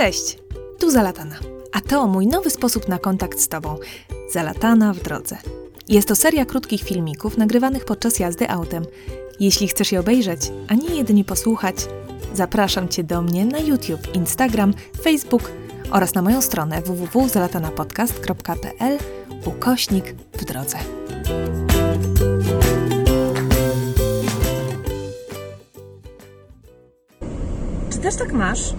Cześć, tu Zalatana, a to mój nowy sposób na kontakt z Tobą. Zalatana w drodze. Jest to seria krótkich filmików nagrywanych podczas jazdy autem. Jeśli chcesz je obejrzeć, a nie jedynie posłuchać, zapraszam Cię do mnie na YouTube, Instagram, Facebook oraz na moją stronę www.zalatanapodcast.pl ukośnik w drodze. Czy też tak masz,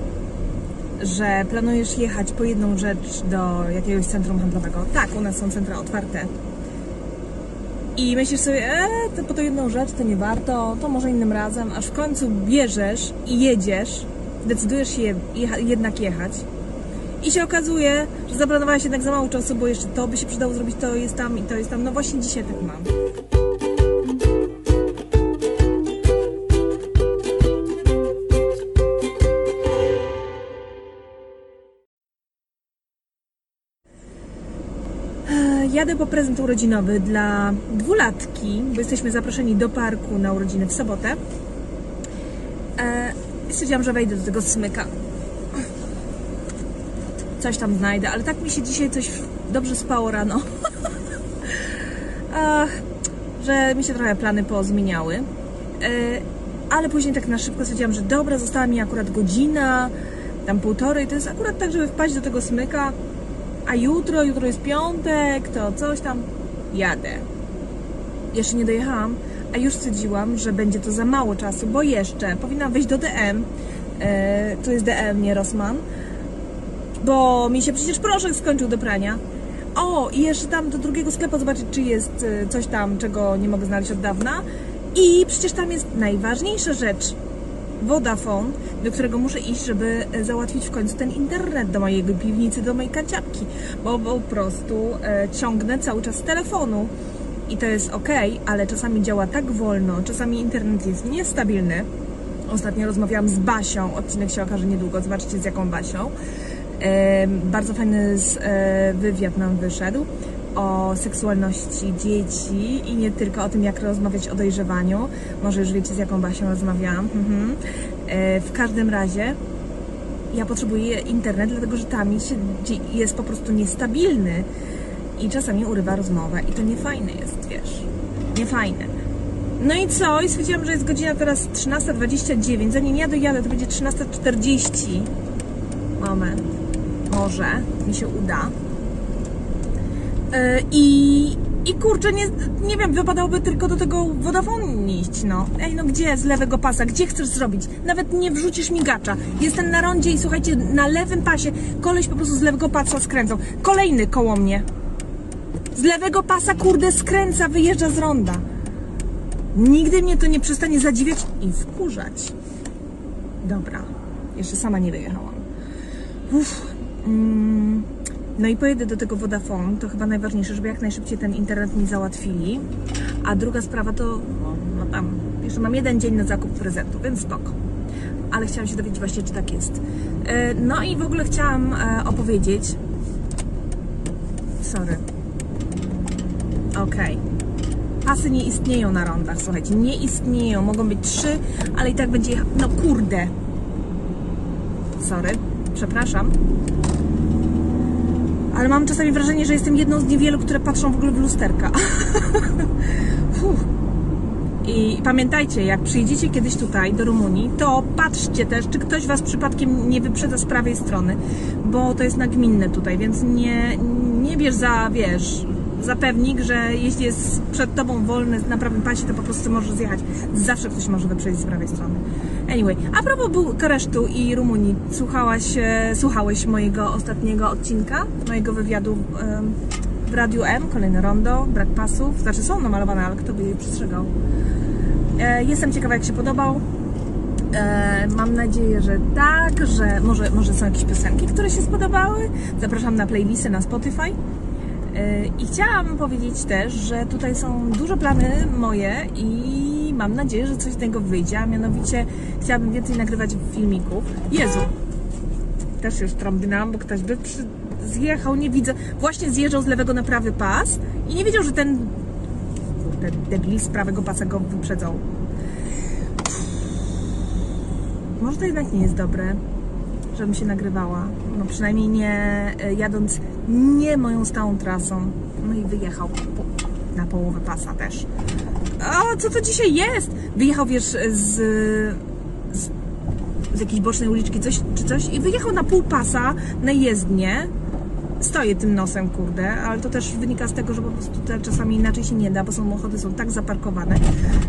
że planujesz jechać po jedną rzecz do jakiegoś centrum handlowego? Tak, u nas są centra otwarte. I myślisz sobie, e, to po tą jedną rzecz to nie warto, to może innym razem, aż w końcu bierzesz i jedziesz, decydujesz się jecha, jednak jechać. I się okazuje, że zaplanowałeś jednak za mało czasu, bo jeszcze to by się przydało zrobić, to jest tam i to jest tam. No właśnie dzisiaj tak mam. Jadę po prezent urodzinowy dla dwulatki, bo jesteśmy zaproszeni do parku na urodziny w sobotę. E, stwierdziłam, że wejdę do tego smyka. Coś tam znajdę, ale tak mi się dzisiaj coś dobrze spało rano. Ach, że mi się trochę plany pozmieniały. E, ale później tak na szybko stwierdziłam, że dobra, została mi akurat godzina, tam półtorej, to jest akurat tak, żeby wpaść do tego smyka, a jutro, jutro jest piątek, to coś tam, jadę. Jeszcze nie dojechałam, a już stwierdziłam, że będzie to za mało czasu, bo jeszcze powinnam wejść do DM, e, to jest DM, nie Rossmann, bo mi się przecież proszek skończył do prania. O, i jeszcze tam do drugiego sklepu zobaczyć, czy jest e, coś tam, czego nie mogę znaleźć od dawna. I przecież tam jest najważniejsza rzecz. Vodafone, do którego muszę iść, żeby e, załatwić w końcu ten internet do mojej piwnicy, do mojej kanciapki, bo po prostu e, ciągnę cały czas telefonu i to jest ok, ale czasami działa tak wolno, czasami internet jest niestabilny. Ostatnio rozmawiałam z Basią, odcinek się okaże niedługo, zobaczcie z jaką Basią. E, bardzo fajny z, e, wywiad nam wyszedł o seksualności dzieci i nie tylko o tym, jak rozmawiać o dojrzewaniu. Może już wiecie, z jaką Basią rozmawiałam. Mhm. E, w każdym razie ja potrzebuję internet, dlatego że tam jest po prostu niestabilny i czasami urywa rozmowę i to niefajne jest, wiesz. Niefajne. No i co? I stwierdziłam, że jest godzina teraz 13.29. Zanim ja dojadę, to będzie 13.40. Moment. Może mi się uda. Yy, I, I kurczę, nie, nie wiem, wypadałoby tylko do tego Vodafone iść, no. Ej, no gdzie z lewego pasa? Gdzie chcesz zrobić? Nawet nie wrzucisz migacza. Jestem na rondzie i słuchajcie, na lewym pasie koleś po prostu z lewego pasa skręcał. Kolejny koło mnie. Z lewego pasa, kurde, skręca, wyjeżdża z ronda. Nigdy mnie to nie przestanie zadziwiać i wkurzać. Dobra, jeszcze sama nie wyjechałam. Uff. Mm. No i pojedę do tego Vodafone, to chyba najważniejsze, żeby jak najszybciej ten internet mi załatwili. A druga sprawa to, no, no tam, jeszcze mam jeden dzień na zakup prezentu, więc spoko. Ale chciałam się dowiedzieć właśnie, czy tak jest. E, No i w ogóle chciałam e, opowiedzieć... Sorry. Okej. Pasy nie istnieją na rondach, słuchajcie, nie istnieją. Mogą być trzy, ale i tak będzie... No kurde. Sorry, przepraszam ale mam czasami wrażenie, że jestem jedną z niewielu, które patrzą w ogóle w lusterka. I pamiętajcie, jak przyjedziecie kiedyś tutaj do Rumunii, to patrzcie też, czy ktoś Was przypadkiem nie wyprzedza z prawej strony, bo to jest nagminne tutaj, więc nie, nie bierz za, wiesz, za pewnik, że jeśli jest przed Tobą wolny na prawym pasie, to po prostu możesz zjechać. Zawsze ktoś może wyprzedzić z prawej strony. Anyway, a propos Bukaresztu i Rumunii, słuchałaś, e, słuchałeś mojego ostatniego odcinka, mojego wywiadu w Radiu M, kolejne rondo, brak pasów, znaczy są namalowane, ale kto by je przestrzegał. E, Jestem ciekawa, jak się podobał. E, mam nadzieję, że tak, że może, może są jakieś piosenki, które się spodobały. Zapraszam na playlisty na Spotify. I chciałam powiedzieć też, że tutaj są duże plany moje i mam nadzieję, że coś z tego wyjdzie, a mianowicie chciałabym więcej nagrywać filmików. Jezu! Też już trąbnęłam, bo ktoś by przy... zjechał, nie widzę. Właśnie zjeżdżał z lewego na prawy pas i nie wiedział, że ten kurde, debil z prawego pasa go wyprzedzał. Może to jednak nie jest dobre. żebym się nagrywała. No przynajmniej nie e, jadąc nie moją stałą trasą. No i wyjechał po, na połowę pasa też. A co to dzisiaj jest? Wyjechał, wiesz, z, z, z jakiejś bocznej uliczki coś, czy coś i wyjechał na pół pasa na jezdnię. Stoję tym nosem, kurde, ale to też wynika z tego, że po prostu te czasami inaczej się nie da, bo samochody są tak zaparkowane,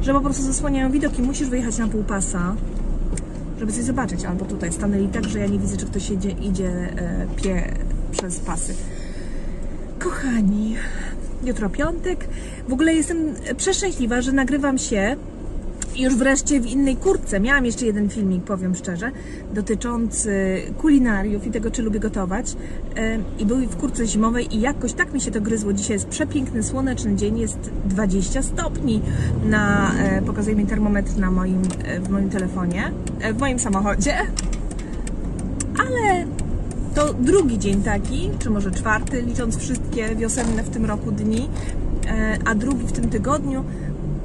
że po prostu zasłaniają widoki. Musisz wyjechać na pół pasa, żeby coś zobaczyć. Albo tutaj stanęli tak, że ja nie widzę, czy ktoś idzie, idzie e, pie przez pasy. Kochani, jutro piątek. W ogóle jestem przeszczęśliwa, że nagrywam się już wreszcie w innej kurtce. Miałam jeszcze jeden filmik, powiem szczerze, dotyczący kulinariów i tego, czy lubię gotować. I był w kurtce zimowej i jakoś tak mi się to gryzło. Dzisiaj jest przepiękny, słoneczny dzień, jest 20 stopni. Na, e, pokazuje mi termometr na moim, e, w moim telefonie, e, w moim samochodzie. Ale to drugi dzień taki, czy może czwarty, licząc wszystkie wiosenne w tym roku dni, a drugi w tym tygodniu.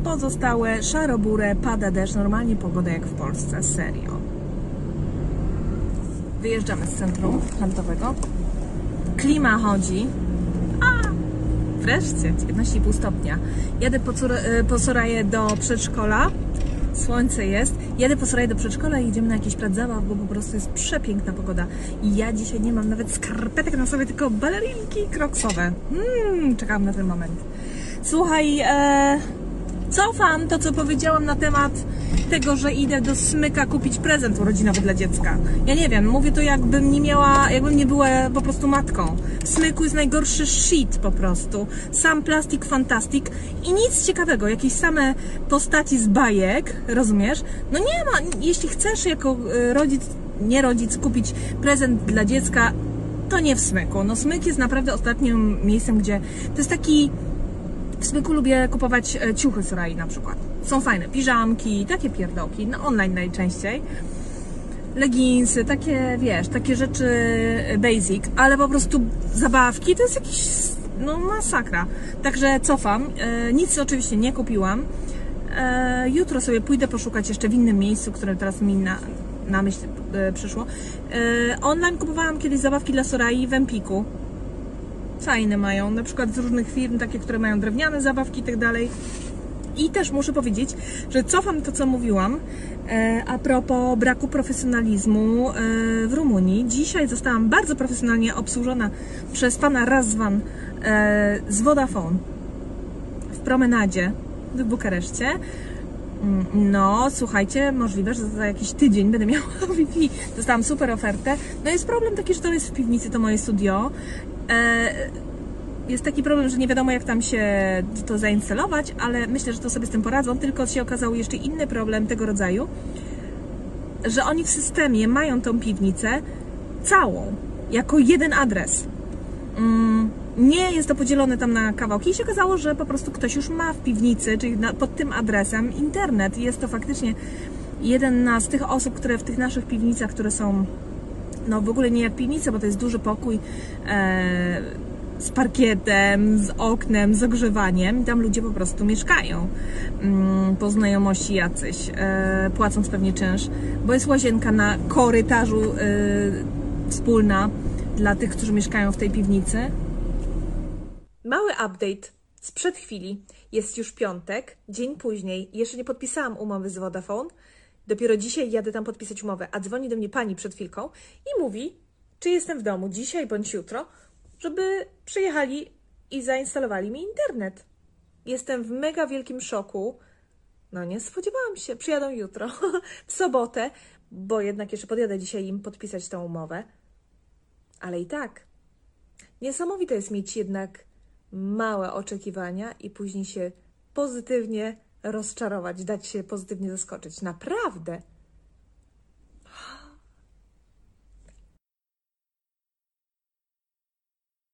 Pozostałe szaro-burę, pada deszcz, normalnie pogoda jak w Polsce, serio. Wyjeżdżamy z centrum handlowego. Klima chodzi. A, wreszcie, 19,5 stopnia. Jadę po, e, po Soraję do przedszkola. Słońce jest. Jadę po Soraję do przedszkola i idziemy na jakiś plac zabaw, bo po prostu jest przepiękna pogoda. I ja dzisiaj nie mam nawet skarpetek na sobie, tylko balerinki kroksowe. Hmm, czekam na ten moment. Słuchaj, e, cofam to, co powiedziałam na temat tego, że idę do smyka kupić prezent urodzinowy dla dziecka. Ja nie wiem, mówię to jakbym nie miała, jakbym nie była po prostu matką. W smyku jest najgorszy shit po prostu. Sam plastik fantastik i nic ciekawego, jakieś same postaci z bajek, rozumiesz? No nie ma, jeśli chcesz jako e, rodzic, nie rodzic, kupić prezent dla dziecka, to nie w smyku. No smyk jest naprawdę ostatnim miejscem, gdzie to jest taki w smyku lubię kupować e, ciuchy z Rai na przykład. Są fajne piżamki, takie pierdołki, no online najczęściej. Leginsy, takie wiesz, takie rzeczy basic, ale po prostu zabawki to jest jakiś, no masakra. Także cofam, e, nic oczywiście nie kupiłam. E, jutro sobie pójdę poszukać jeszcze w innym miejscu, które teraz mi na, na myśl e, przyszło. E, online kupowałam kiedyś zabawki dla Sorai w Empiku fajne mają, na przykład z różnych firm, takie, które mają drewniane zabawki i tak dalej. I też muszę powiedzieć, że cofam to, co mówiłam e, a propos braku profesjonalizmu e, w Rumunii. Dzisiaj zostałam bardzo profesjonalnie obsłużona przez pana Razwan e, z Vodafone w promenadzie w Bukareszcie. Mm, No, słuchajcie, możliwe, że za jakiś tydzień będę miała Wi-Fi. Dostałam super ofertę. No jest problem taki, że to jest w piwnicy, to moje studio. E, jest taki problem, że nie wiadomo jak tam się to zainstalować, ale myślę, że to sobie z tym poradzą. Tylko się okazał jeszcze inny problem tego rodzaju, że oni w systemie mają tą piwnicę całą, jako jeden adres. Mm, nie jest to podzielone tam na kawałki i się okazało, że po prostu ktoś już ma w piwnicy, czyli pod tym adresem internet jest to faktycznie jeden z tych osób, które w tych naszych piwnicach, które są no w ogóle nie jak piwnica, bo to jest duży pokój e, z parkietem, z oknem, z ogrzewaniem tam ludzie po prostu mieszkają mm, po znajomości jacyś, e, płacąc pewnie czynsz, bo jest łazienka na korytarzu e, wspólna dla tych, którzy mieszkają w tej piwnicy. Mały update sprzed chwili. Jest już piątek, dzień później. Jeszcze nie podpisałam umowy z Vodafone. Dopiero dzisiaj jadę tam podpisać umowę, a dzwoni do mnie pani przed chwilką i mówi, czy jestem w domu dzisiaj bądź jutro, żeby przyjechali i zainstalowali mi internet. Jestem w mega wielkim szoku. No nie spodziewałam się. Przyjadą jutro, w sobotę, bo jednak jeszcze podjadę dzisiaj im podpisać tą umowę. Ale i tak, niesamowite jest mieć jednak małe oczekiwania i później się pozytywnie rozczarować, dać się pozytywnie zaskoczyć. Naprawdę.